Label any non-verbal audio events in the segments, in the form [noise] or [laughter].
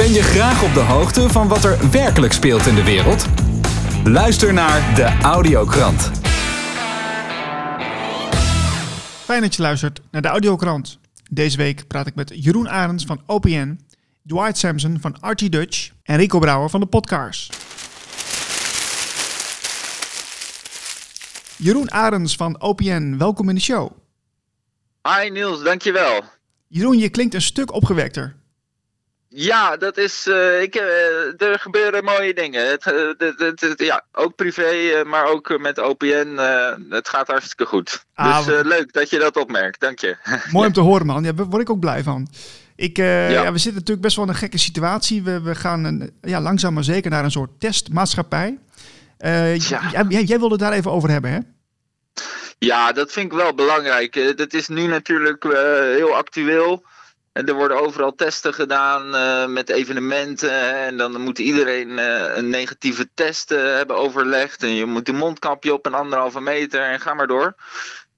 Ben je graag op de hoogte van wat er werkelijk speelt in de wereld? Luister naar de Audiokrant. Fijn dat je luistert naar de Audiokrant. Deze week praat ik met Jeroen Arends van OPN, Dwight Sampson van RT Dutch en Rico Brouwer van de Podcasts. Jeroen Arends van OPN, welkom in de show. Hi Niels, dankjewel. Jeroen, je klinkt een stuk opgewekter. Ja, dat is. eh, ik, eh, er gebeuren mooie dingen. Het, eh, het- het- het- ja, ook privé, eh, maar ook met OPN. eh, het gaat hartstikke goed. Ah, dus eh, leuk dat je dat opmerkt. Dank je. [laughs] Mooi om te horen, man. Ja, daar word ik ook blij van. Ik, eh, Ja. ja. we zitten natuurlijk best wel in een gekke situatie. We, we gaan een, ja, langzaam maar zeker naar een soort testmaatschappij. Eh, Ja. jij, jij, wilde het daar even over hebben, hè? Ja, dat vind ik wel belangrijk. Eh, Dat is nu natuurlijk eh, heel actueel. En er worden overal testen gedaan eh, met evenementen. En dan moet iedereen eh, een negatieve test eh, hebben overlegd. En je moet een mondkapje op een anderhalve meter en ga maar door.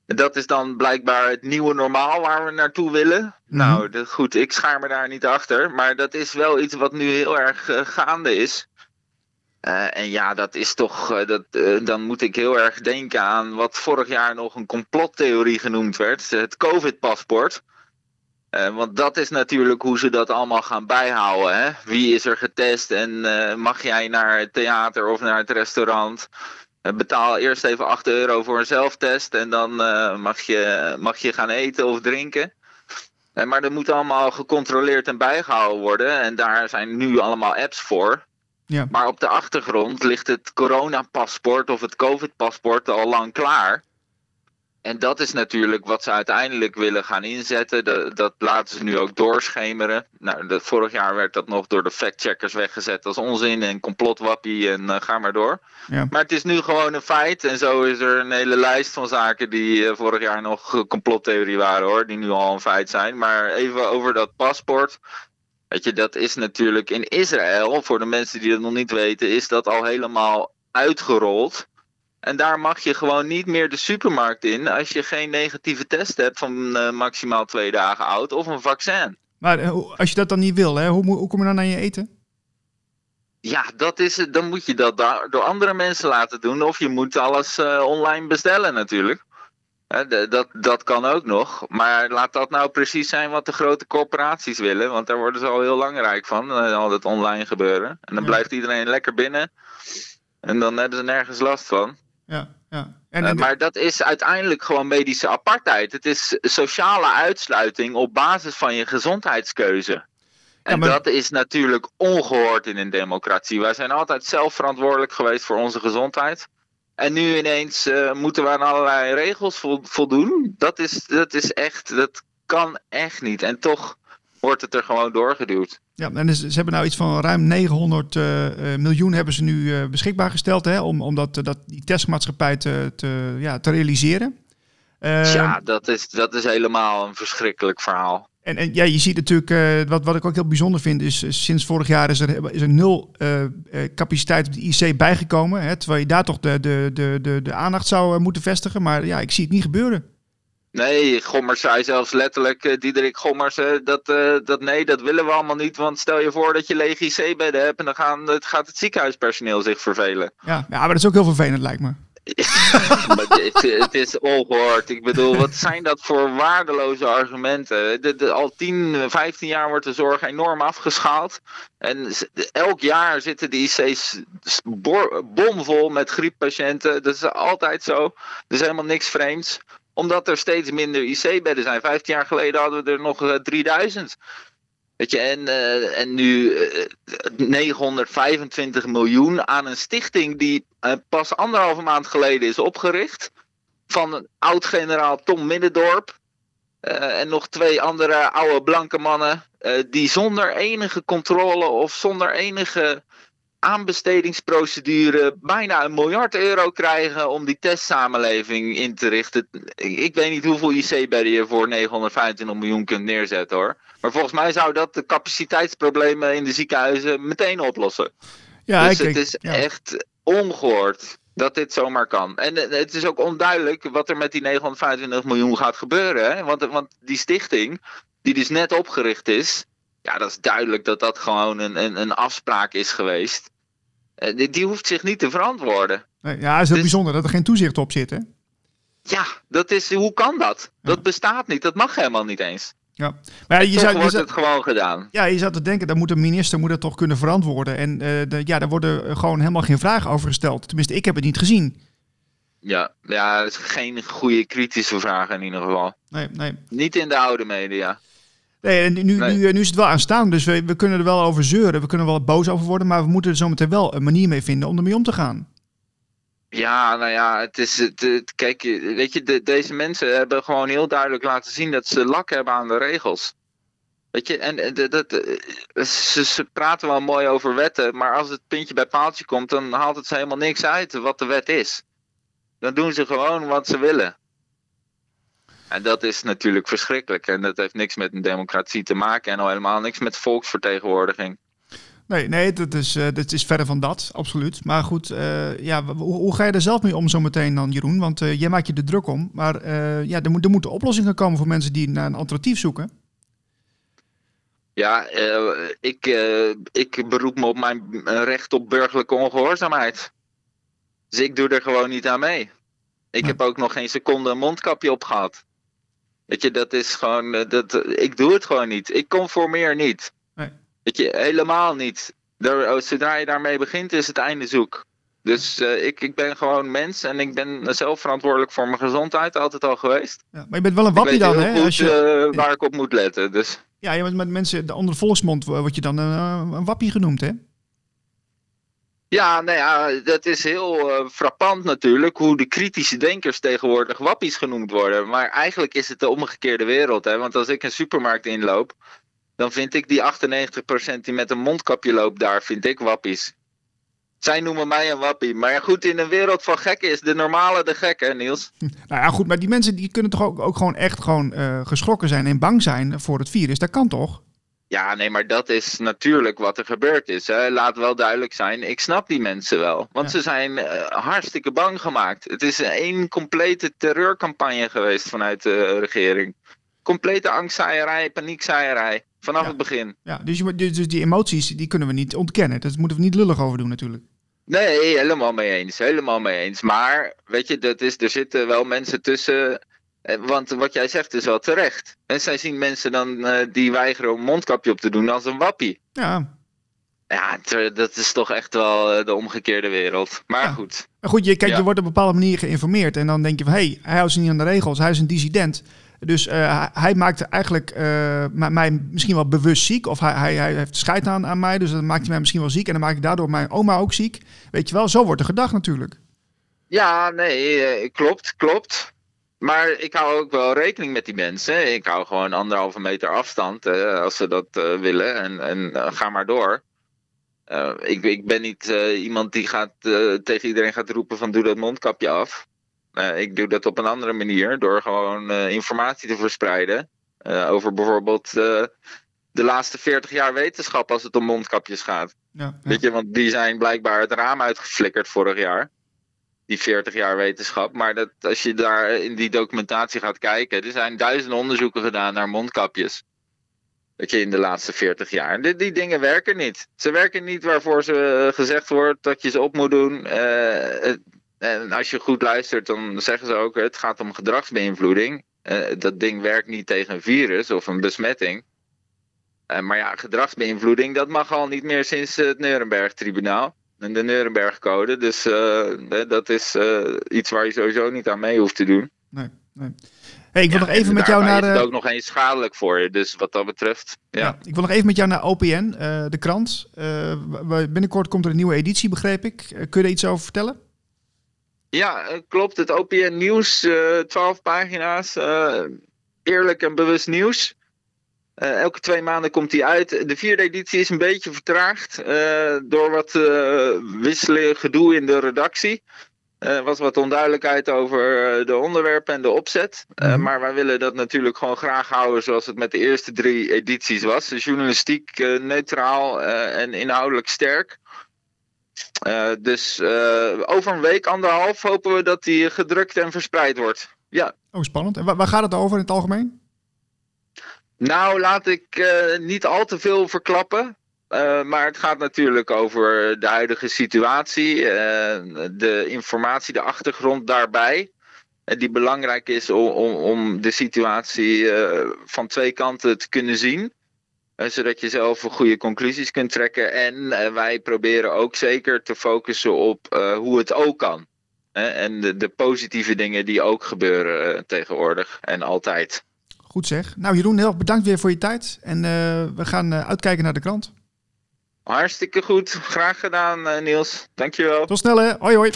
En Dat is dan blijkbaar het nieuwe normaal waar we naartoe willen. Nou, dat, goed, ik schaar me daar niet achter. Maar dat is wel iets wat nu heel erg gaande is. En ja, dat is toch. dat, dan moet ik heel erg denken aan wat vorig jaar nog een complottheorie genoemd werd: het COVID-paspoort. Eh, want dat is natuurlijk hoe ze dat allemaal gaan bijhouden. Hè? Wie is er getest en eh, mag jij naar het theater of naar het restaurant? Eh, betaal eerst even 8 euro voor een zelftest en dan mag, je, mag je gaan eten of drinken. Maar dat moet allemaal gecontroleerd en bijgehouden worden. En daar zijn nu allemaal apps voor. Ja. Maar op de achtergrond ligt het coronapaspoort of het COVID-paspoort al lang klaar. En dat is natuurlijk wat ze uiteindelijk willen gaan inzetten. Dat, dat laten ze nu ook doorschemeren. Nou, vorig jaar werd dat nog door de factcheckers weggezet als onzin en complotwappie en eh, ga maar door. Ja. Maar het is nu gewoon een feit. En zo is er een hele lijst van zaken die eh, vorig jaar nog eh, complottheorie waren hoor. Die nu al een feit zijn. Maar even over dat paspoort. Weet je, dat is natuurlijk in Israël, voor de mensen die dat nog niet weten, is dat al helemaal uitgerold. En daar mag je gewoon niet meer de supermarkt in als je geen negatieve test hebt van eh, maximaal twee dagen oud of een vaccin. Maar eh, als je dat dan niet wil, hè, hoe, hoe kom je dan aan je eten? Ja, dat is het. Dan moet je dat da- door andere mensen laten doen. Of je moet alles eh, online bestellen natuurlijk. Hè, dat, dat kan ook nog. Maar laat dat nou precies zijn wat de grote corporaties willen. Want daar worden ze al heel lang rijk van. al dat online gebeuren. En dan Ja. blijft iedereen lekker binnen. En dan hebben ze nergens last van. Ja, ja. En, Eh, maar dat is uiteindelijk gewoon medische apartheid. Het is sociale uitsluiting op basis van je gezondheidskeuze. En maar- dat is natuurlijk ongehoord in een democratie. Wij zijn altijd zelf verantwoordelijk geweest voor onze gezondheid. En nu ineens eh, moeten we aan allerlei regels vol- voldoen. Dat is, dat is echt, dat kan echt niet. En toch wordt het er gewoon doorgeduwd. ja, en ze hebben nou iets van ruim 900 eh, eh, miljoen hebben ze nu eh, beschikbaar gesteld hè, om, om dat, dat, die testmaatschappij te, te, ja, te realiseren. Ja, dat is, dat is helemaal een verschrikkelijk verhaal. En, en ja, je ziet natuurlijk, wat, wat ik ook heel bijzonder vind, is sinds vorig jaar is er, is er nul capaciteit op de IC bijgekomen. Hè, terwijl je daar toch de, de, de, de, de aandacht zou moeten vestigen. Maar ja, ik zie het niet gebeuren. Nee, Gommers zei zelfs letterlijk, eh, Diederik Gommers, eh, dat, eh, dat nee, dat willen we allemaal niet. Want stel je voor dat je lege IC-bedden hebt en dan gaan, het gaat het ziekenhuispersoneel zich vervelen. Ja, ja, maar dat is ook heel vervelend, lijkt me. [laughs] Maar het, het is ongehoord. Ik bedoel, wat zijn dat voor waardeloze argumenten? De, de, al 10, 15 jaar wordt de zorg enorm afgeschaald. En elk jaar zitten de IC's bomvol met grieppatiënten. Dat is altijd zo. Er is helemaal niks vreemds. Omdat er steeds minder IC-bedden zijn. 15 jaar geleden hadden we er nog eh, 3000. Weet je, en, eh, en nu eh, 925 miljoen aan een stichting die eh, pas anderhalve maand geleden is opgericht. Van oud-generaal Tom Middendorp. eh, en nog twee andere oude blanke mannen. eh, die zonder enige controle of zonder enige aanbestedingsprocedure bijna een miljard euro krijgen om die testsamenleving in te richten. Ik, weet niet hoeveel IC-bedden je voor 925 miljoen kunt neerzetten hoor. Maar volgens mij zou dat de capaciteitsproblemen in de ziekenhuizen meteen oplossen. Ja, dus ik, het is ja. echt ongehoord dat dit zomaar kan. En eh, het is ook onduidelijk wat er met die 925 miljoen gaat gebeuren. Hè? Want, want die stichting, die dus net opgericht is, Ja, dat is duidelijk dat dat gewoon een, een, een afspraak is geweest. Eh, die, die hoeft zich niet te verantwoorden. Nee, ja, het is heel Dus- bijzonder dat er geen toezicht op zit, hè? Ja, dat is, hoe kan dat? Dat bestaat niet, dat mag helemaal niet eens. Ja. Maar je zou, je wordt het gewoon gedaan. ja, je zou te denken, dan moet een minister moet dat toch kunnen verantwoorden. En eh, de, ja, daar worden gewoon helemaal geen vragen over gesteld. Tenminste, ik heb het niet gezien. Ja, ja, dat is geen goede kritische vraag in ieder geval. Nee, nee. Niet in de oude media. Nee, en nu, Nee. Nu, nu is het wel aanstaan, dus we, we kunnen er wel over zeuren. We kunnen er wel boos over worden, maar we moeten er zometeen wel een manier mee vinden om ermee om te gaan. Ja, nou ja, het is het, het- kijk, weet je, de- deze mensen hebben gewoon heel duidelijk laten zien dat ze lak hebben aan de regels. Weet je, en dat, dat, eh, ze, ze praten wel mooi over wetten, maar als het puntje bij paaltje komt, dan haalt het ze helemaal niks uit wat de wet is. Dan doen ze gewoon wat ze willen. En dat is natuurlijk verschrikkelijk. En dat heeft niks met een democratie te maken en al helemaal niks met volksvertegenwoordiging. Nee, nee, dat is, eh, dat is verder van dat, absoluut. Maar goed, eh, ja, hoe, hoe ga je er zelf mee om zometeen dan, Jeroen? Want eh, jij maakt je er druk om. Maar ja, er, moet, er moeten oplossingen komen voor mensen die naar een alternatief zoeken. Ja, ik, ik beroep me op mijn recht op burgerlijke ongehoorzaamheid. Dus ik doe er gewoon niet aan mee. Ik heb ook nog geen seconde een mondkapje op gehad. Weet je, dat is gewoon. eh, Dat, ik doe het gewoon niet. Ik conformeer niet. Nee. Weet je, helemaal niet. Daar- oh, zodra je daarmee begint, is het einde zoek. Dus eh, ik, ik ben gewoon mens en ik ben zelf verantwoordelijk voor mijn gezondheid, altijd al geweest. Ja, maar je bent wel een wappie dan, hè? Als je, eh, waar ik op moet letten. Dus. ja, je bent met mensen, de onder de volksmond word je dan een wappie genoemd, hè? Ja, nou ja, dat is heel eh, frappant natuurlijk hoe de kritische denkers tegenwoordig wappies genoemd worden. Maar eigenlijk is het de omgekeerde wereld. Hè? Want als ik een supermarkt inloop, dan vind ik die 98% die met een mondkapje loopt daar, vind ik wappies. Zij noemen mij een wappie. Maar goed, in een wereld van gekken is de normale de gek, hè Niels? Nou ja, goed, maar die mensen die kunnen toch ook, ook gewoon echt gewoon eh, geschrokken zijn en bang zijn voor het virus. Dat kan toch? Ja, nee, maar dat is natuurlijk wat er gebeurd is. Hè. Laat wel duidelijk zijn, ik snap die mensen wel. Want Ja. ze zijn eh, hartstikke bang gemaakt. Het is één complete terreurcampagne geweest vanuit de regering. Complete angstzaaierij, paniekzaaierij. Vanaf Ja. het begin. Ja, dus, je, dus dus die emoties die kunnen we niet ontkennen. Dat moeten we niet lullig over doen natuurlijk. Nee, helemaal mee eens. Helemaal mee eens. Maar, weet je, dat is, er zitten wel mensen tussen. Eh, Want wat jij zegt is wel terecht. En zij zien mensen dan eh, die weigeren om een mondkapje op te doen als een wappie. Ja, Ja, ter- dat is toch echt wel eh, de omgekeerde wereld. Maar Ja. goed. maar goed, je, kijk, Ja. je wordt op een bepaalde manier geïnformeerd. En dan denk je van, hé, hey, hij houdt zich niet aan de regels. Hij is een dissident. Dus hij- maakt eigenlijk mij- misschien wel bewust ziek. Of hij, hij, hij heeft scheid aan, aan mij. Dus dan maakt hij mij misschien wel ziek. En dan maak ik daardoor mijn oma ook ziek. Weet je wel, zo wordt er gedacht natuurlijk. Ja, nee, klopt, klopt. Maar ik hou ook wel rekening met die mensen. Ik hou gewoon anderhalve meter afstand eh, als ze dat eh, willen. En, en eh, ga maar door. Ik, ik ben niet iemand die gaat, tegen iedereen gaat roepen van doe dat mondkapje af. Ik doe dat op een andere manier. Door gewoon informatie te verspreiden. over bijvoorbeeld de laatste 40 jaar wetenschap als het om mondkapjes gaat. Ja, ja. Weet je, want die zijn blijkbaar het raam uitgeflikkerd vorig jaar. Die 40 jaar wetenschap. Maar dat, als je daar in die documentatie gaat kijken, er zijn duizenden onderzoeken gedaan naar mondkapjes. Weet je, in de laatste 40 jaar. Die, die dingen werken niet. Ze werken niet waarvoor ze eh, gezegd wordt dat je ze op moet doen. Eh, en als je goed luistert, dan zeggen ze ook: het gaat om gedragsbeïnvloeding. Eh, dat ding werkt niet tegen een virus of een besmetting. Maar ja, gedragsbeïnvloeding, dat mag al niet meer sinds het Nuremberg-tribunaal. En de Nuremberg-code. Dus eh, dat is eh, iets waar je sowieso niet aan mee hoeft te doen. Nee, nee. Hey, ik wil Ja, nog even en met jou naar is het de... ook nog eens schadelijk voor je. Dus wat dat betreft, ja. Ja. ik wil nog even met jou naar OPN, eh, de krant. Binnenkort komt er een nieuwe editie, begreep ik. Kun je er iets over vertellen? Ja, klopt. Het OPN Nieuws, 12 pagina's. eerlijk en bewust nieuws. Eh, elke twee maanden komt die uit. De vierde editie is een beetje vertraagd eh, door wat eh wisselen gedoe in de redactie. Er was wat onduidelijkheid over de onderwerpen en de opzet. Mhm. maar wij willen dat natuurlijk gewoon graag houden zoals het met de eerste drie edities was. Dus journalistiek neutraal en inhoudelijk sterk. Dus over een week, anderhalf, hopen we dat die gedrukt en verspreid wordt. Ja, Oh, spannend. En waar gaat het over in het algemeen? Nou, laat ik uh, niet al te veel verklappen. Uh, maar het gaat natuurlijk over de huidige situatie, uh, de informatie, de achtergrond daarbij. die belangrijk is om, om, om de situatie van twee kanten te kunnen zien. zodat je zelf goede conclusies kunt trekken. En wij proberen ook zeker te focussen op hoe het ook kan. en de, de, positieve dingen die ook gebeuren tegenwoordig en altijd. Goed zeg. Nou Jeroen, heel erg bedankt weer voor je tijd. En we gaan uitkijken naar de krant. Hartstikke goed. Graag gedaan, uh, Niels. Dankjewel. Tot snel, hè. Hoi, hoi.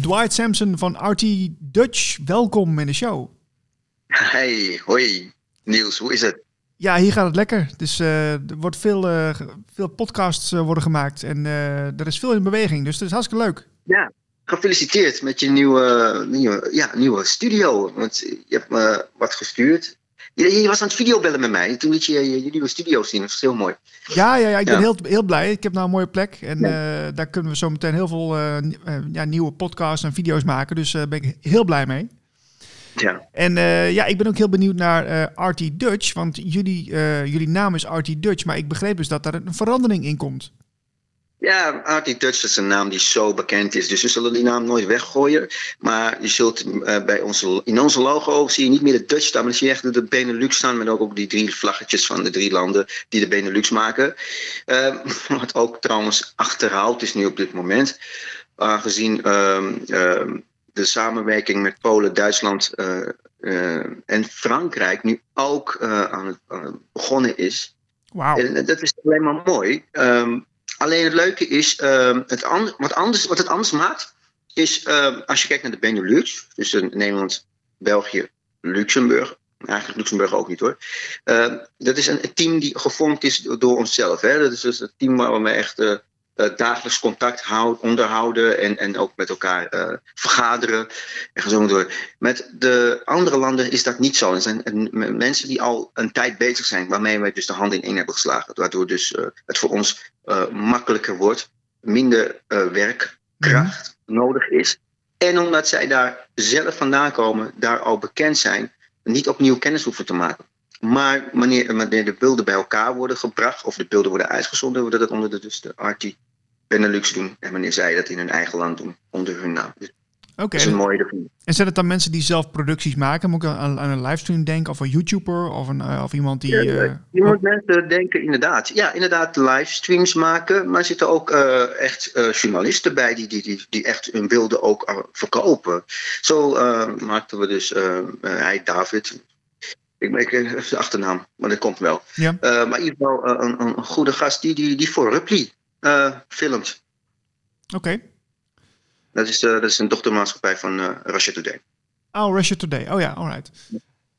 Dwight Sampson van RT Dutch, welkom in de show. Hey, hoi. Niels, hoe is het? Ja, hier gaat het lekker. Dus uh, er wordt veel, uh, veel podcasts worden gemaakt en er is veel in beweging. Dus het is hartstikke leuk. Ja, gefeliciteerd met je nieuwe, nieuwe, ja, nieuwe studio. Want je hebt me wat gestuurd je, je, was aan het videobellen met mij. Toen liet je je, nieuwe studio zien. Dat is heel mooi. Ja, ja, ja ik ben heel, heel blij. Ik heb nou een mooie plek. En uh, daar kunnen we zo meteen heel veel uh, ja, nieuwe podcasts en video's maken. Dus daar ben ik heel blij mee. Ja. En ja, ik ben ook heel benieuwd naar RT Dutch. Want jullie, jullie naam is RT Dutch. Maar ik begreep dus dat daar een verandering in komt. Ja, Artie Dutch is een naam die zo bekend is. Dus we zullen die naam nooit weggooien. Maar je zult uh, bij onze, in onze logo zie je niet meer de Dutch staan. Maar dan zie je echt de Benelux staan. Met ook, ook die drie vlaggetjes van de drie landen die de Benelux maken. Uh, [laughs] wat ook trouwens achterhaald is nu op dit moment. Aangezien uh, de samenwerking met Polen, Duitsland uh, en Frankrijk nu ook aan het, begonnen is. Wauw. En dat is alleen maar mooi. Um, Alleen het leuke is, uh, het wat, anders, wat het anders maakt, is uh, als je kijkt naar de Benelux, dus Nederland, België, Luxemburg, eigenlijk Luxemburg ook niet hoor. Uh, dat is een, team die gevormd is door onszelf. Hè? Dat is dus het team waar we echt uh, dagelijks contact houden, onderhouden en, en ook met elkaar uh, vergaderen. En zo door. Met de andere landen is dat niet zo. Er zijn mensen die al een tijd bezig zijn, waarmee wij dus de hand in één hebben geslagen. Waardoor dus het voor ons makkelijker wordt, minder werkkracht nodig is. En omdat zij daar zelf vandaan komen, daar al bekend zijn, niet opnieuw kennis hoeven te maken. Maar wanneer, wanneer de beelden bij elkaar worden gebracht, of de beelden worden uitgezonden, worden dat onder de, dus de RT Benelux doen. En wanneer zij dat in hun eigen land doen, onder hun naam. Dus Oké. Dat is een mooie ervan. En zijn het dan mensen die zelf producties maken? Moet ik aan, aan een livestream denken? Of een YouTuber? Of, een, uh, of iemand die... Ja, uh, je moet mensen denken, inderdaad. Ja, inderdaad livestreams maken. Maar er zitten ook uh, echt journalisten bij die, die, die, die echt hun beelden ook verkopen. Zo maakten we dus... hij, David... Ik weet even de achternaam, maar dat komt wel. Ja. maar in ieder geval een, een, goede gast die, die, die voor Ripley filmt. Oké. Okay. Dat is, uh, dat is een dochtermaatschappij van uh, Russia Today. Oh, Russia Today. Oh ja, alright.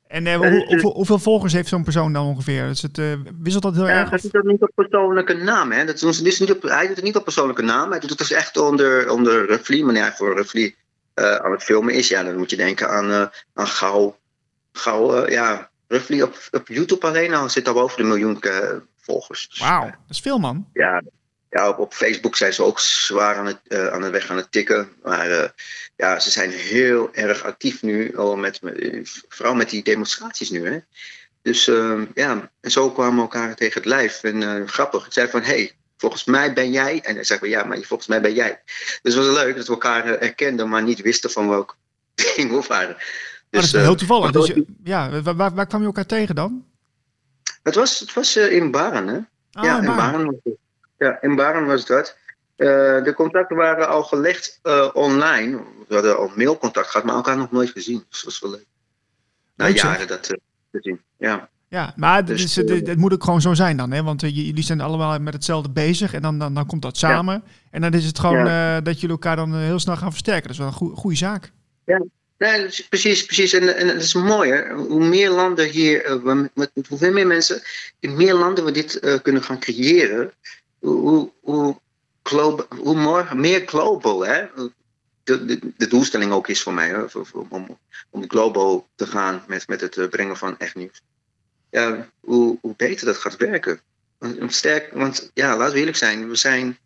En uh, hoe, hoeveel, hoeveel, volgers heeft zo'n persoon dan ongeveer? Dus het, uh, wisselt dat heel ja, erg? Hij doet dat niet op persoonlijke naam. Hè? Dat is, dus niet op, hij doet het niet op persoonlijke naam. Hij doet het dus echt onder, onder Ruffly. Wanneer hij voor Ruffly uh, aan het filmen is, ja, dan moet je denken aan, uh, aan gauw. gauw ja, Ruffly op, op YouTube alleen al zit al boven de miljoen volgers. Dus, Wauw, dat is veel man. Ja, ja, op, op, Facebook zijn ze ook zwaar aan, het, uh, aan de weg aan het tikken. Maar uh, ja, ze zijn heel erg actief nu, al met, vooral met die demonstraties nu. Hè. Dus uh, ja, en zo kwamen we elkaar tegen het lijf. En grappig, ik zei van, hé, hey, volgens mij ben jij. En hij zei van, ja, maar volgens mij ben jij. Dus het was leuk dat we elkaar herkenden, maar niet wisten van welk [laughs] ding we waren. Dus, oh, dat is heel toevallig. Dus, ja, waar, waar, kwam je elkaar tegen dan? Het was, het was in Baren, hè? Ah, ja, in Baren het. Ja, in Baren was dat. Uh, de contacten waren al gelegd uh, online. We hadden al mailcontact gehad, maar elkaar nog nooit gezien. Dus dat was wel leuk. Na leuk, jaren dat uh, te zien. Ja. Ja, maar dus, het, het, het, moet ook gewoon zo zijn dan, hè? Want jullie zijn allemaal met hetzelfde bezig en dan, dan, dan komt dat samen. Ja. En dan is het gewoon ja. dat jullie elkaar dan heel snel gaan versterken. Dat is wel een goe goede zaak. Ja, Nee, precies, precies. En, en het is mooi, hè? Hoe meer landen hier, met, met, hoeveel meer mensen, in meer landen we dit uh, kunnen gaan creëren, hoe, hoe, hoe meer global hè? De, de, de, doelstelling ook is voor mij? Om, om global te gaan met, met het eh, brengen van echt nieuws. Ja, hoe, hoe beter dat gaat werken. Sterk, want ja, laten we eerlijk zijn, we zijn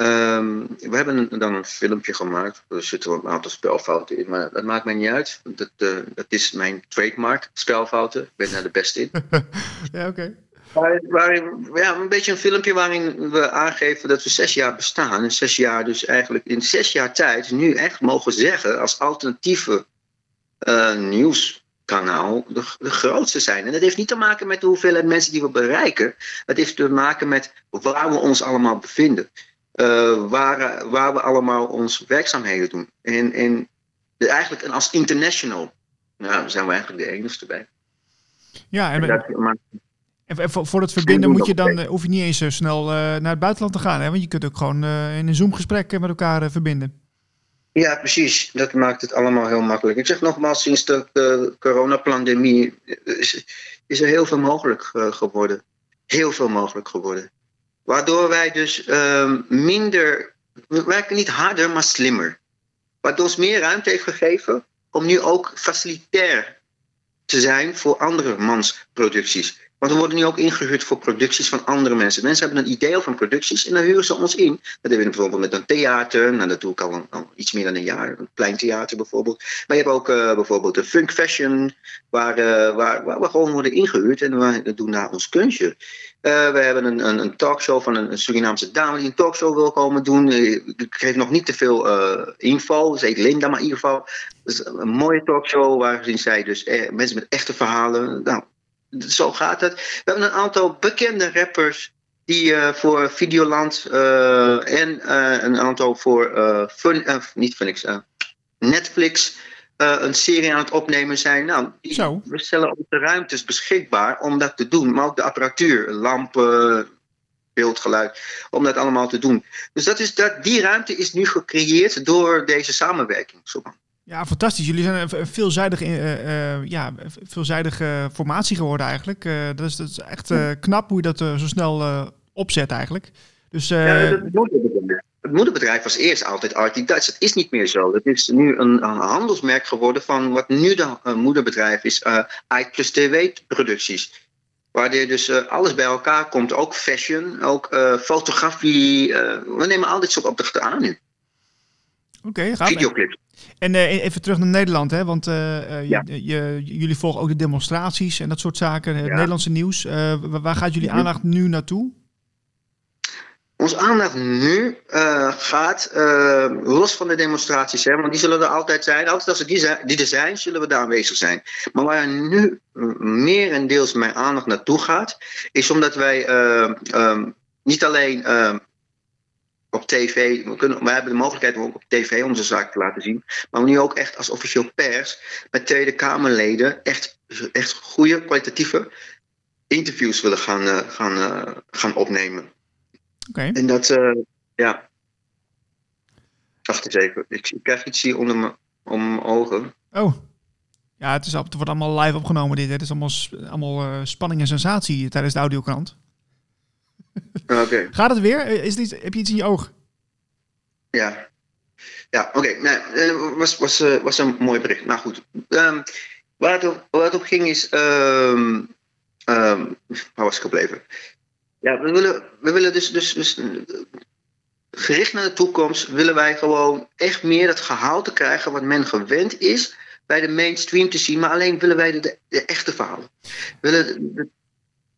Ehm, we hebben dan een filmpje gemaakt. Er zitten een aantal spelfouten in, maar dat maakt mij niet uit. Dat, dat is mijn trademark, spelfouten. Ik ben daar de beste in. [laughs] ja, oké. Waarin, ja, een beetje een filmpje waarin we aangeven dat we zes jaar bestaan. En zes jaar dus eigenlijk in zes jaar tijd nu echt mogen zeggen als alternatieve uh, nieuwskanaal de, de grootste zijn. En dat heeft niet te maken met de hoeveelheid mensen die we bereiken. Het heeft te maken met waar we ons allemaal bevinden. Uh, waar, waar we allemaal onze werkzaamheden doen. En, eigenlijk en als international nou, zijn we eigenlijk de enigste bij. Ja, en, en, en voor, het verbinden moet je dan, uh, hoef je niet eens zo snel uh, naar het buitenland te gaan. Hè? Want je kunt ook gewoon uh, in een Zoom-gesprek met elkaar verbinden. Ja, precies. Dat maakt het allemaal heel makkelijk. Ik zeg nogmaals, sinds de, de coronapandemie is, is er heel veel mogelijk geworden. Heel veel mogelijk geworden. Waardoor wij dus uh, minder, we werken niet harder, maar slimmer. Wat ons meer ruimte heeft gegeven om nu ook facilitair te zijn voor andere mansproducties. Want we worden nu ook ingehuurd voor producties van andere mensen. Mensen hebben een idee over producties en dan huren ze ons in. Dat hebben we bijvoorbeeld met een theater. Nou, dat doe ik al, een, iets meer dan een jaar. Een klein theater bijvoorbeeld. Maar je hebt ook uh, bijvoorbeeld de Funk Fashion. Waar, uh, waar, waar we gewoon worden ingehuurd en we doen daar ons kunstje. Uh, we hebben een, een, een, talkshow van een, Surinaamse dame die een talkshow wil komen doen. Ik geef nog niet te veel info. Ze heet Linda, maar in ieder geval. Dus een mooie talkshow waarin zij dus mensen met echte verhalen. Nou, zo gaat het. We hebben een aantal bekende rappers die uh, voor Videoland uh, en uh, een aantal voor fun, niet Funix, Netflix een serie aan het opnemen zijn. Nou, die, Zo. we stellen ook de ruimtes beschikbaar om dat te doen, maar ook de apparatuur, lampen, beeldgeluid, om dat allemaal te doen. Dus dat is, dat, die ruimte is nu gecreëerd door deze samenwerking. Ja, fantastisch. Jullie zijn een veelzijdig, uh, uh, ja, veelzijdige formatie geworden eigenlijk. Uh, dat, is, dat is echt knap hoe je dat zo snel opzet eigenlijk. Dus, ja, het, moederbedrijf. het moederbedrijf was eerst altijd Arctic Dutch. Dat is niet meer zo. Het is nu een, een handelsmerk geworden van wat nu de moederbedrijf is. I plus TV producties. Waar dus alles bij elkaar komt. Ook fashion, ook fotografie. we nemen al dit soort opdrachten aan nu. Oké, okay, Videoclips. En uh, even terug naar Nederland, hè? want uh, ja. je, je, jullie volgen ook de demonstraties en dat soort zaken, het ja. Nederlandse nieuws. Uh, waar gaat jullie aandacht nu naartoe? Onze aandacht nu gaat los van de demonstraties, hè, want die zullen er altijd zijn. Altijd als er die, zijn, die er zijn, zullen we daar aanwezig zijn. Maar waar nu meer en deels mijn aandacht naartoe gaat, is omdat wij um, niet alleen op tv. We, kunnen, we hebben de mogelijkheid om ook op tv onze zaak te laten zien. Maar we nu ook echt als officieel pers met Tweede Kamerleden echt, echt goede, kwalitatieve interviews willen gaan, uh, gaan, uh, gaan opnemen. Okay. En dat, uh, ja. Wacht eens even. Ik, ik krijg iets hier onder mijn, om mijn ogen. Oh. Ja, het, is, het wordt allemaal live opgenomen dit. Hè. Het is allemaal, allemaal spanning en sensatie tijdens de audiokrant. [laughs] Okay. Gaat het weer? Is heb je iets in je oog? Ja. Ja, oké. Okay. Nou, was, was, was een mooi bericht. Nou goed. Um, waar, het op, waar het op ging is... Um, um, waar was ik gebleven? Ja, we willen, we willen dus, dus, dus... Gericht naar de toekomst willen wij gewoon echt meer dat gehalte krijgen... wat men gewend is bij de mainstream te zien. Maar alleen willen wij de, de, de echte verhalen. We willen de,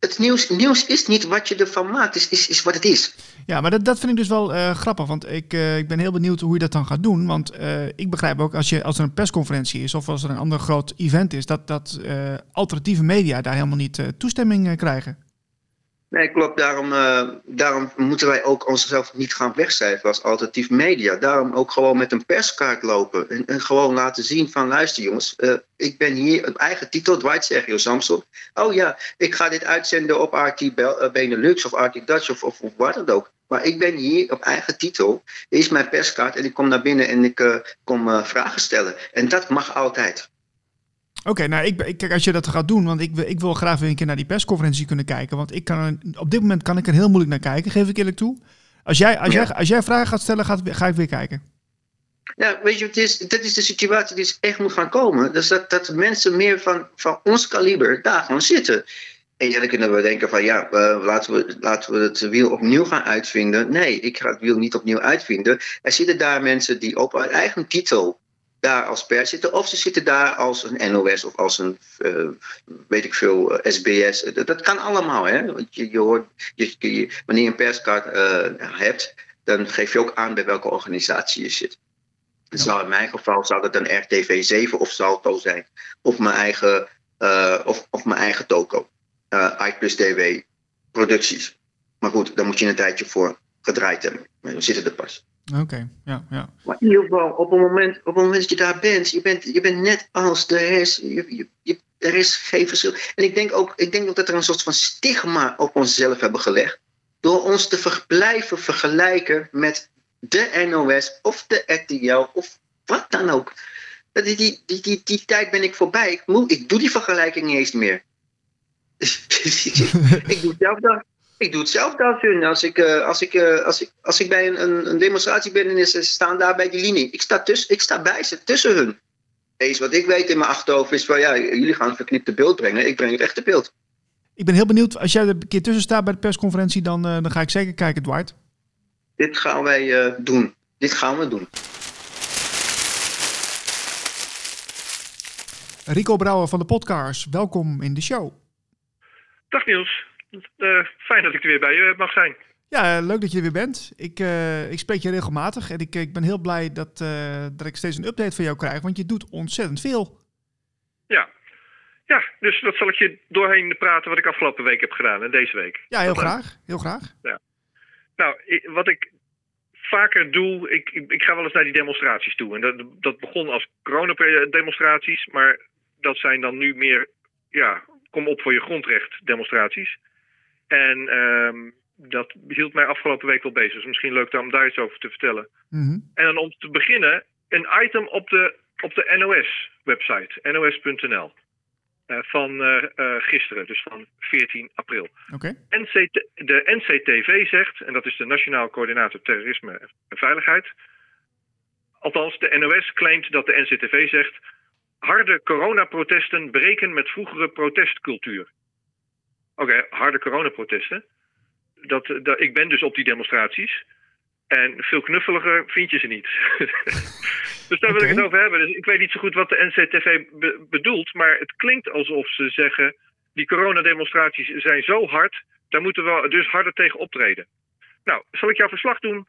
het nieuws, nieuws is niet wat je ervan maakt, is, is, wat het is. Ja, maar dat, dat vind ik dus wel uh, grappig, want ik, uh, ik ben heel benieuwd hoe je dat dan gaat doen. Want uh, ik begrijp ook, als, je, als er een persconferentie is of als er een ander groot event is, dat, dat alternatieve media daar helemaal niet toestemming krijgen. Nee, klopt. Daarom, uh, daarom moeten wij ook onszelf niet gaan wegcijferen als alternatief media. Daarom ook gewoon met een perskaart lopen. En, gewoon laten zien van, luister jongens, uh, ik ben hier op eigen titel, Dwight Sergio Samson. Oh ja, ik ga dit uitzenden op RT Benelux of RT Dutch of, of, wat dan ook. Maar ik ben hier op eigen titel. Is mijn perskaart en ik kom naar binnen en ik kom vragen stellen. En dat mag altijd. Oké, okay, nou, ik, kijk, als je dat gaat doen, want ik, ik wil graag weer een keer naar die persconferentie kunnen kijken. Want ik kan, op dit moment kan ik er heel moeilijk naar kijken, geef ik eerlijk toe. Als jij, als ja. jij, als jij vragen gaat stellen, gaat, ga ik weer kijken. Ja, weet je, het is, dat is de situatie die echt moet gaan komen. Dus dat, dat mensen meer van, van ons kaliber daar gaan zitten. En dan kunnen we denken van ja, uh, laten, we, laten we het wiel opnieuw gaan uitvinden. Nee, ik ga het wiel niet opnieuw uitvinden. Er zitten daar mensen die op hun eigen titel daar als pers zitten. Of ze zitten daar als een NOS of als een, uh, weet ik veel, SBS. Dat, dat, kan allemaal. Hè? Want je, je hoort, je, je, wanneer je een perskaart uh, hebt, dan geef je ook aan bij welke organisatie je zit. Ja. Zou in mijn geval zou dat dan RTV 7 of Salto zijn. Of mijn eigen, uh, of, of mijn eigen toko. Uh, plus DW producties. Maar goed, daar moet je een tijdje voor gedraaid hebben. We zitten er pas. Oké, ja, ja. Maar in ieder geval, op het moment, op het moment dat je daar bent, je bent, je bent net als de rest. Je, je, je, er is geen verschil. En ik denk ook, ik denk dat er een soort van stigma op onszelf hebben gelegd. Door ons te ver, blijven vergelijken met de NOS of de RTL of wat dan ook. Die, die, die, die, die tijd ben ik voorbij. Ik, moet, ik doe die vergelijking niet eens meer. [laughs] ik doe zelf dat. Ik doe hetzelfde als hun. Als ik, uh, als ik, uh, als ik, als ik bij een, een, demonstratie ben en ze staan daar bij die linie. Ik sta, tuss, ik sta bij ze, tussen hun. Eens wat ik weet in mijn achterhoofd is van ja, jullie gaan een verknipte beeld brengen. Ik breng het echte beeld. Ik ben heel benieuwd. Als jij er een keer tussen staat bij de persconferentie, dan, uh, dan ga ik zeker kijken, Dwight. Dit gaan wij doen. Dit gaan we doen. Rico Brouwer van de Podcast, welkom in de show. Dag Niels. Uh, fijn dat ik er weer bij je mag zijn. Ja, leuk dat je er weer bent. Ik, uh, ik spreek je regelmatig en ik, ik ben heel blij dat, uh, dat ik steeds een update van jou krijg, want je doet ontzettend veel. Ja. ja, dus dat zal ik je doorheen praten wat ik afgelopen week heb gedaan en deze week. Ja, heel graag. Heel graag. Ja. Nou, ik, wat ik vaker doe, ik, ik, ik, ga wel eens naar die demonstraties toe. En dat, dat begon als coronademonstraties, maar dat zijn dan nu meer, ja, kom op voor je grondrecht demonstraties. En um, dat hield mij afgelopen week wel bezig. Dus misschien leuk om daar iets over te vertellen. Mm -hmm. En dan om te beginnen, een item op de, op de NOS-website, nos.nl. Uh, van uh, uh, gisteren, dus van 14 april. Okay. NCT, de NCTV zegt, en dat is de Nationaal Coördinator Terrorisme en Veiligheid. Althans, de NOS claimt dat de NCTV zegt. Harde coronaprotesten breken met vroegere protestcultuur. Oké, okay, harde coronaprotesten. Dat, dat, ik ben dus op die demonstraties. En veel knuffeliger vind je ze niet. [laughs] dus daar wil okay. ik het over hebben. Dus ik weet niet zo goed wat de NCTV be bedoelt. Maar het klinkt alsof ze zeggen... die coronademonstraties zijn zo hard... daar moeten we dus harder tegen optreden. Nou, zal ik jou verslag doen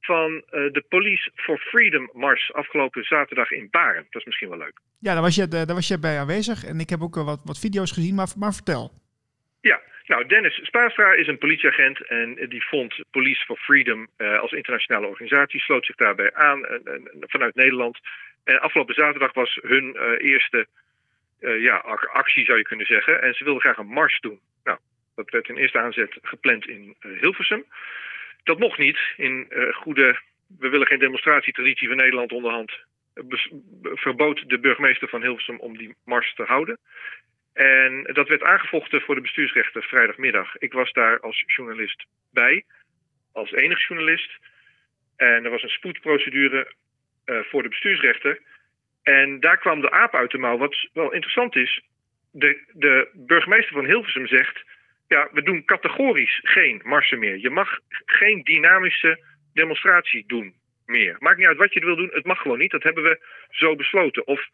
van uh, de Police for Freedom Mars afgelopen zaterdag in Baren. Dat is misschien wel leuk. Ja, daar was je, daar was je bij aanwezig. En ik heb ook wat, wat video's gezien, maar, maar vertel. Ja, nou, Dennis Spaastra is een politieagent en die vond Police for Freedom uh, als internationale organisatie, sloot zich daarbij aan uh, uh, vanuit Nederland. En afgelopen zaterdag was hun eerste ja, actie, zou je kunnen zeggen. En ze wilden graag een mars doen. Nou, dat werd in eerste aanzet gepland in Hilversum. Dat mocht niet in goede, we willen geen demonstratietraditie van Nederland onderhand. Verbood de burgemeester van Hilversum om die mars te houden. En dat werd aangevochten voor de bestuursrechter vrijdagmiddag. Ik was daar als journalist bij, als enige journalist. En er was een spoedprocedure uh, voor de bestuursrechter. En daar kwam de aap uit de mouw. Wat wel interessant is, de, de burgemeester van Hilversum zegt... ja, we doen categorisch geen marsen meer. Je mag geen dynamische demonstratie doen meer. Maakt niet uit wat je wil doen, het mag gewoon niet. Dat hebben we zo besloten. Of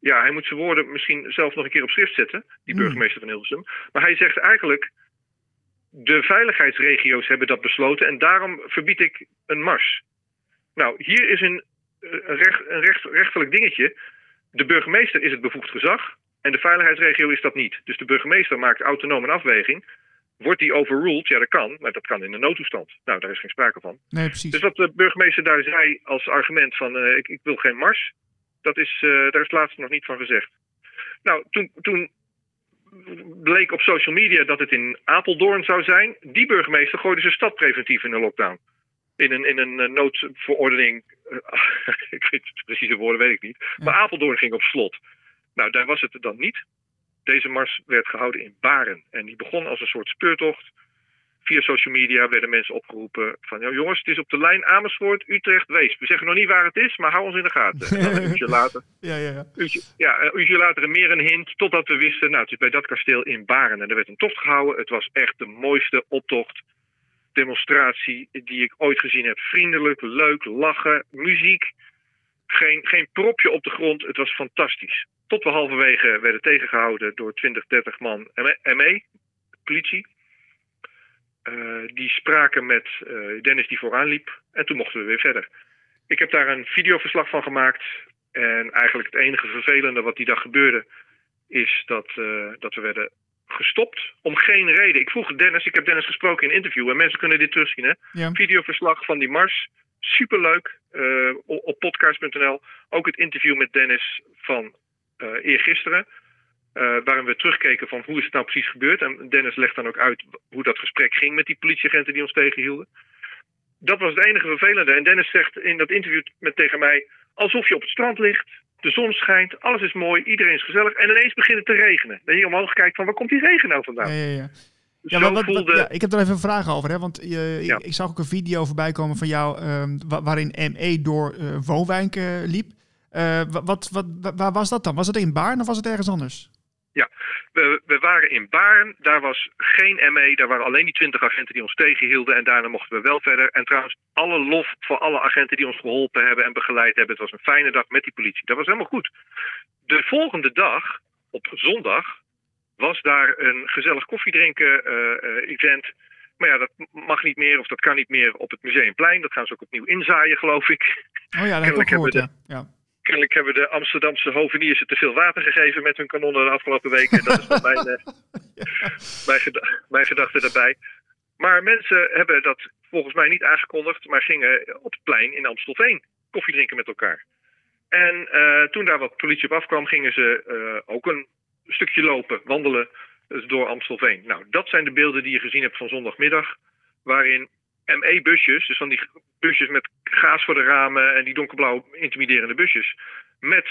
ja, hij moet zijn woorden misschien zelf nog een keer op schrift zetten, die burgemeester van Hilversum. Maar hij zegt eigenlijk, de veiligheidsregio's hebben dat besloten en daarom verbied ik een mars. Nou, hier is een, een, recht, een recht, rechterlijk dingetje. De burgemeester is het bevoegd gezag en de veiligheidsregio is dat niet. Dus de burgemeester maakt autonoom een afweging. Wordt die overruled? Ja, dat kan, maar dat kan in een noodtoestand. Nou, daar is geen sprake van. Nee, precies. Dus wat de burgemeester daar zei als argument van uh, ik, ik wil geen mars, dat is, uh, daar is laatst nog niet van gezegd. Nou, toen, toen bleek op social media dat het in Apeldoorn zou zijn. Die burgemeester gooide zijn stad preventief in een lockdown. In een, in een noodverordening. [laughs] ik weet het precieze woorden, weet ik niet. Maar Apeldoorn ging op slot. Nou, daar was het dan niet. Deze mars werd gehouden in Baren. En die begon als een soort speurtocht via social media werden mensen opgeroepen van... "Ja, jongens, het is op de lijn Amersfoort, Utrecht, Wees. We zeggen nog niet waar het is, maar hou ons in de gaten. En dan een uurtje [laughs] later, Ja, ja, ja. uurtje, ja, een uurtje later meer een hint, totdat we wisten... nou, het is bij dat kasteel in Baren. En er werd een tocht gehouden. Het was echt de mooiste optocht, demonstratie die ik ooit gezien heb. Vriendelijk, leuk, lachen, muziek. Geen, geen propje op de grond. Het was fantastisch. Tot we halverwege werden tegengehouden door 20, 30 man ME, politie. Eh, die spraken met eh, Dennis die vooraan liep. En toen mochten we weer verder. Ik heb daar een videoverslag van gemaakt. En eigenlijk het enige vervelende wat die dag gebeurde... is dat, eh, dat we werden gestopt om geen reden. Ik vroeg Dennis, ik heb Dennis gesproken in een interview... en mensen kunnen dit terugzien, hè? Ja. Videoverslag van die mars. Superleuk. op podcast.nl. Ook het interview met Dennis van eergisteren. Eh, waarin we terugkeken van hoe is het nou precies gebeurd. En Dennis legt dan ook uit hoe dat gesprek ging met die politieagenten die ons tegenhielden. Dat was het enige vervelende. En Dennis zegt in dat interview met, tegen mij... alsof je op het strand ligt, de zon schijnt, alles is mooi, iedereen is gezellig... en ineens begint het te regenen. Dat je omhoog kijkt van waar komt die regen nou vandaan? Ja, ja, ja. Ja, zo maar wat, wat- voelde... ja, ik heb er even een vraag over. Hè? Want Ja. ik, ik zag ook een video voorbij komen van jou ehm, wa- waarin ME door eh woonwijken liep. Eh, wa- wat, wat, wa- waar was dat dan? Was het in Baarn of was het ergens anders? We, we waren in Baarn, daar was geen ME, daar waren alleen die 20 agenten die ons tegenhielden en daarna mochten we wel verder. En trouwens, alle lof voor alle agenten die ons geholpen hebben en begeleid hebben. Het was een fijne dag met die politie. Dat was helemaal goed. De volgende dag, op zondag, was daar een gezellig koffiedrinken eh, eh, event. Maar ja, dat mag niet meer of dat kan niet meer op het Museumplein. Dat gaan ze ook opnieuw inzaaien, geloof ik. Oh ja, dat heb ik gehoord. hebben Ja. Ja. Kennelijk hebben de Amsterdamse hoveniers het te veel water gegeven met hun kanonnen de afgelopen weken. Dat is mijn, eh, [laughs] [laughs] mijn, geda- mijn gedachte daarbij. Maar mensen hebben dat volgens mij niet aangekondigd, maar gingen op het plein in Amstelveen koffie drinken met elkaar. En eh, toen daar wat politie op afkwam, gingen ze eh, ook een stukje lopen, wandelen dus door Amstelveen. Nou, dat zijn de beelden die je gezien hebt van zondagmiddag, waarin ME-busjes, dus van die busjes met gaas voor de ramen en die donkerblauw intimiderende busjes, met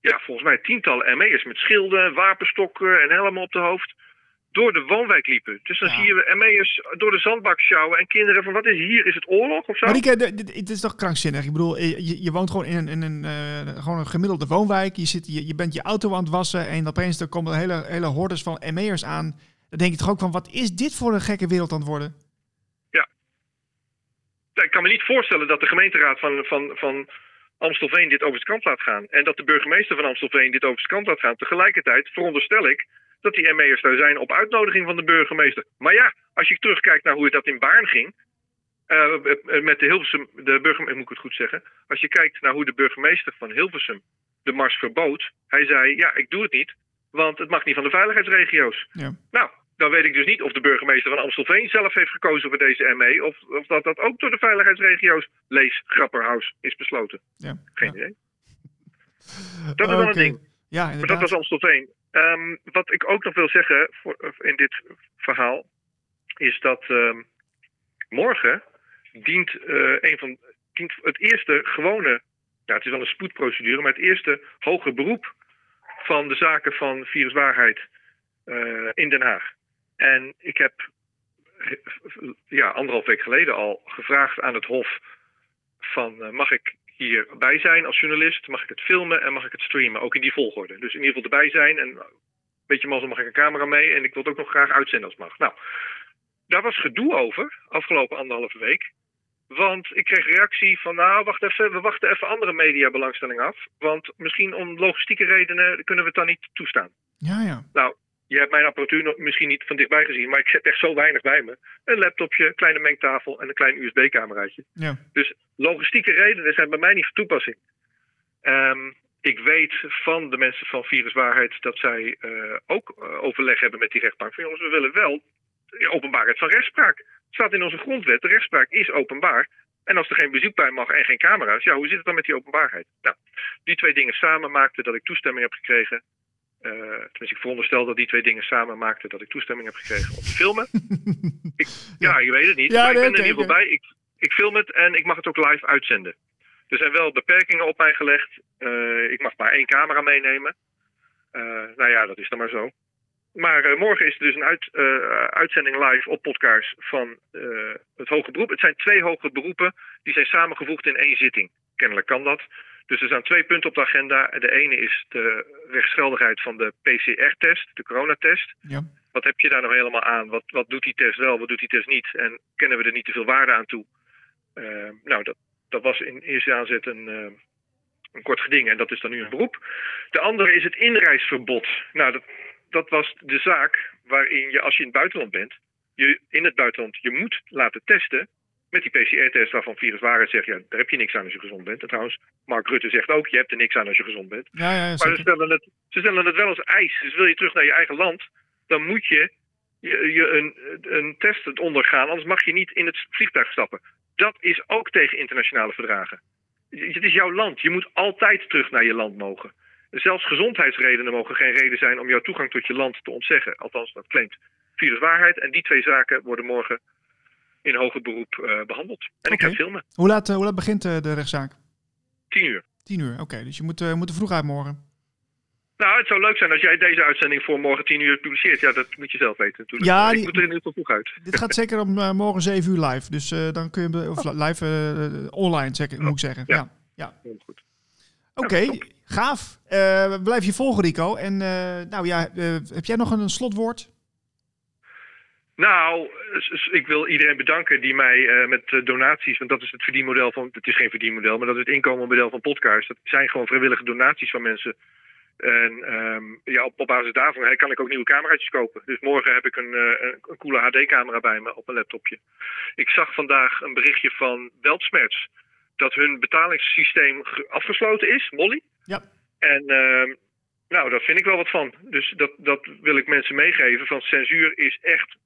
ja, volgens mij tientallen ME'ers met schilden, wapenstokken en helmen op de hoofd, door de woonwijk liepen. Dus dan Ja. zie je ME'ers door de zandbak sjouwen en kinderen van wat is hier? Is het oorlog of zo? Maar het is toch krankzinnig? Ik bedoel, je, je woont gewoon in een, in een, eh, gewoon een gemiddelde woonwijk. Je, zit, je, je bent je auto aan het wassen en opeens er komen hele, hele hordes van ME'ers aan. Dan denk je toch ook van, wat is dit voor een gekke wereld aan het worden? Ik kan me niet voorstellen dat de gemeenteraad van, van, van Amstelveen dit over het kant laat gaan. En dat de burgemeester van Amstelveen dit over het kant laat gaan. Tegelijkertijd veronderstel ik dat die ME'ers daar zijn op uitnodiging van de burgemeester. Maar ja, als je terugkijkt naar hoe het dat in Baarn ging. eh, met de Hilversum, de burgemeester, moet ik het goed zeggen. Als je kijkt naar hoe de burgemeester van Hilversum de mars verbood. Hij zei, ja, ik doe het niet, want het mag niet van de veiligheidsregio's. Ja. Nou, dan weet ik dus niet of de burgemeester van Amstelveen zelf heeft gekozen voor deze ME. Of, of dat dat ook door de veiligheidsregio's, lees Grapperhaus, is besloten. Ja. Geen ja. idee. [laughs] Dat is wel een ding. Ja, Maar dat was Amstelveen. Ehm, wat ik ook nog wil zeggen voor, in dit verhaal, is dat ehm, morgen dient, eh, een van, dient het eerste gewone, ja, het is wel een spoedprocedure, maar het eerste hoger beroep van de zaken van viruswaarheid eh, in Den Haag. En ik heb ja, anderhalf week geleden al gevraagd aan het Hof van eh, mag ik hierbij zijn als journalist, mag ik het filmen en mag ik het streamen, ook in die volgorde. Dus in ieder geval erbij zijn en een beetje mazzel mag ik een camera mee en ik wil het ook nog graag uitzenden als het mag. Nou, daar was gedoe over afgelopen anderhalve week. Want ik kreeg reactie van, nou, wacht even, we wachten even andere mediabelangstelling af. Want misschien om logistieke redenen kunnen we het dan niet toestaan. Ja, ja. Nou, je hebt mijn apparatuur nog misschien niet van dichtbij gezien, maar ik zet echt zo weinig bij me. Een laptopje, kleine mengtafel en een klein USB-cameraatje. ja. Dus logistieke redenen zijn bij mij niet van toepassing. Ehm, ik weet van de mensen van Viruswaarheid dat zij eh, ook eh, overleg hebben met die rechtbank. Van jongens, we willen wel openbaarheid van rechtspraak. Het staat in onze grondwet, de rechtspraak is openbaar. En als er geen bezoek bij mag en geen camera's, ja, hoe zit het dan met die openbaarheid? Nou, die twee dingen samen maakten dat ik toestemming heb gekregen. Eh, tenminste, ik veronderstel dat die twee dingen samen maakten dat ik toestemming heb gekregen om te filmen. [laughs] ik, ja, je weet het niet. Ja, maar ik ben er in ieder geval bij. Ik, ik film het en ik mag het ook live uitzenden. Er zijn wel beperkingen op mij gelegd. Eh, ik mag maar één camera meenemen. Eh, nou ja, dat is dan maar zo. maar morgen is er dus een uit, uitzending live op podcast van het hoge beroep. Het zijn twee hoge beroepen die zijn samengevoegd in één zitting. Kennelijk kan dat. Dus er staan twee punten op de agenda. De ene is de rechtsgeldigheid van de PCR-test, de coronatest. Ja. Wat heb je daar nou helemaal aan? Wat, wat doet die test wel, wat doet die test niet? En kennen we er niet te veel waarde aan toe? Eh, nou, dat, dat was in eerste aanzet een, eh, een kort geding en dat is dan nu een beroep. De andere is het inreisverbod. Nou, dat, dat was de zaak waarin je, als je in het buitenland bent, je in het buitenland je moet laten testen met die PCR-test waarvan viruswaarheid zegt, ja, daar heb je niks aan als je gezond bent. En trouwens, Mark Rutte zegt ook, je hebt er niks aan als je gezond bent. Ja, ja, Maar ze stellen, het, ze stellen het wel als eis. Dus wil je terug naar je eigen land, dan moet je, je, je een, een test ondergaan. Anders mag je niet in het vliegtuig stappen. Dat is ook tegen internationale verdragen. Het is jouw land. Je moet altijd terug naar je land mogen. Zelfs gezondheidsredenen mogen geen reden zijn om jouw toegang tot je land te ontzeggen. Althans, dat claimt viruswaarheid. En die twee zaken worden morgen in hoger beroep eh, behandeld. En ik ga filmen. Hoe laat, eh, hoe laat begint eh, de rechtszaak? Tien uur. Tien uur, oké. Dus je moet, moet er vroeg uit morgen. Nou, het zou leuk zijn als jij deze uitzending voor morgen tien uur publiceert. Ja, dat moet je zelf weten natuurlijk. Ja, ik die- moet er in ieder geval vroeg uit. Dit gaat [laughs] zeker om morgen 7 uur live. Dus dan kun je of li- live online, zeg, moet ik zeggen. Ja. Ja. ja. Heel goed. Oké, Ja, gaaf. We blijven je volgen, Rico. En nou ja, heb jij nog een slotwoord? Nou, ik wil iedereen bedanken die mij eh, met eh, donaties, want dat is het verdienmodel van, het is geen verdienmodel, maar dat is het inkomenmodel van podcast. Dat zijn gewoon vrijwillige donaties van mensen. En ehm, ja, op, op basis daarvan kan ik ook nieuwe cameraatjes kopen. Dus morgen heb ik een, eh, een, coole HD-camera bij me op mijn laptopje. Ik zag vandaag een berichtje van Weltsmerts dat hun betalingssysteem ge- afgesloten is, Molly. Ja. En ehm, nou, daar vind ik wel wat van. Dus dat, dat wil ik mensen meegeven. Van censuur is echt.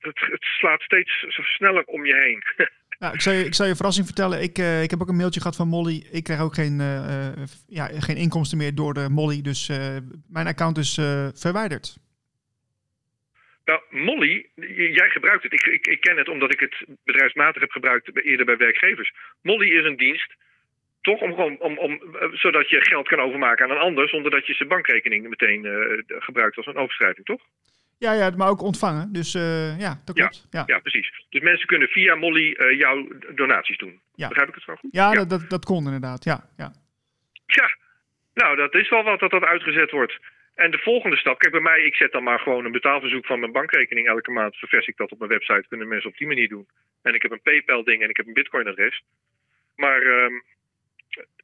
Het, slaat steeds sneller om je heen. [laughs] Nou, ik, zal je, ik je verrassing vertellen. Ik, eh, ik heb ook een mailtje gehad van Molly. Ik krijg ook geen, eh, eh, ja, geen inkomsten meer door de Molly. Dus mijn account is verwijderd. nou, Molly, jij gebruikt het. Ik, ik, ik ken het omdat ik het bedrijfsmatig heb gebruikt eerder bij werkgevers. Molly is een dienst. Toch om, gewoon- om, om, zodat je geld kan overmaken aan een ander. zonder dat je zijn bankrekening meteen gebruikt als een overschrijving, toch? Ja, ja, maar ook ontvangen. Dus eh, ja, dat Ja, klopt. Ja, ja. Ja, precies. Dus mensen kunnen via Molly eh, jouw donaties doen. Ja. Begrijp ik het zo goed? Dat, dat, dat kon inderdaad. Ja, ja. Ja, nou, dat is wel wat dat dat uitgezet wordt. En de volgende stap, kijk bij mij, ik zet dan maar gewoon een betaalverzoek van mijn bankrekening elke maand. Ververs ik dat op mijn website, kunnen mensen op die manier doen. En ik heb een PayPal-ding en ik heb een Bitcoin-adres. Maar ehm,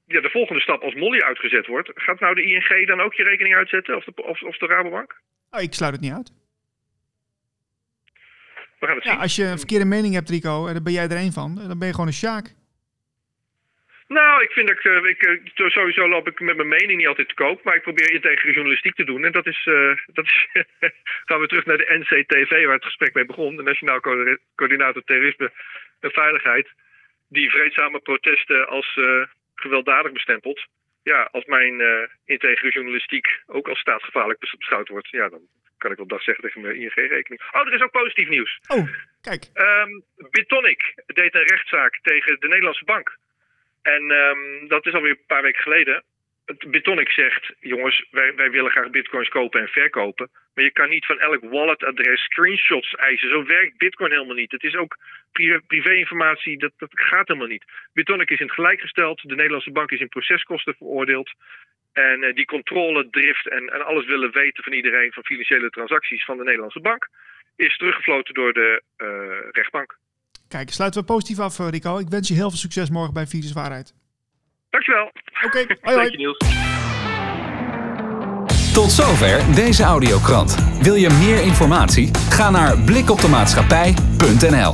ja, de volgende stap, als Molly uitgezet wordt, gaat nou de ING dan ook je rekening uitzetten? Of de, of, of de Rabobank? Oh, ik sluit het niet uit. We gaan het Ja, zien. als je een verkeerde mening hebt, Rico, en dan ben jij er één van, dan ben je gewoon een sjaak. Nou, ik vind dat ik, eh, ik eh, sowieso loop ik met mijn mening niet altijd te koop, maar ik probeer integere journalistiek te doen. En dat is, eh, dat is [laughs] gaan we terug naar de NCTV, waar het gesprek mee begon, de Nationaal Co- Coördinator Terrorisme en Veiligheid, die vreedzame protesten als eh, gewelddadig bestempelt. Ja, als mijn eh integere journalistiek ook als staatsgevaarlijk bes- beschouwd wordt, ja, dan kan ik wel dag zeggen tegen mijn ING-rekening. Oh, er is ook positief nieuws. Oh, kijk. Ehm Bitonic deed een rechtszaak tegen de Nederlandse bank. En ehm, dat is alweer een paar weken geleden. Bitonic zegt, jongens, wij, wij willen graag bitcoins kopen en verkopen. Maar je kan niet van elk walletadres screenshots eisen. Zo werkt bitcoin helemaal niet. Het is ook pri- privé-informatie, dat, dat gaat helemaal niet. Bitonic is in het gelijk gesteld. De Nederlandse bank is in proceskosten veroordeeld. En eh, die controle, drift en, en alles willen weten van iedereen... van financiële transacties van de Nederlandse bank... is teruggefloten door de eh, rechtbank. Kijk, sluiten we positief af, eh, Rico. Ik wens je heel veel succes morgen bij Viruswaarheid. Dankjewel. Oké, [laughs] hoi hoi. Niels. Tot zover deze audiokrant. Wil je meer informatie? Ga naar blikoptemaatschappij.nl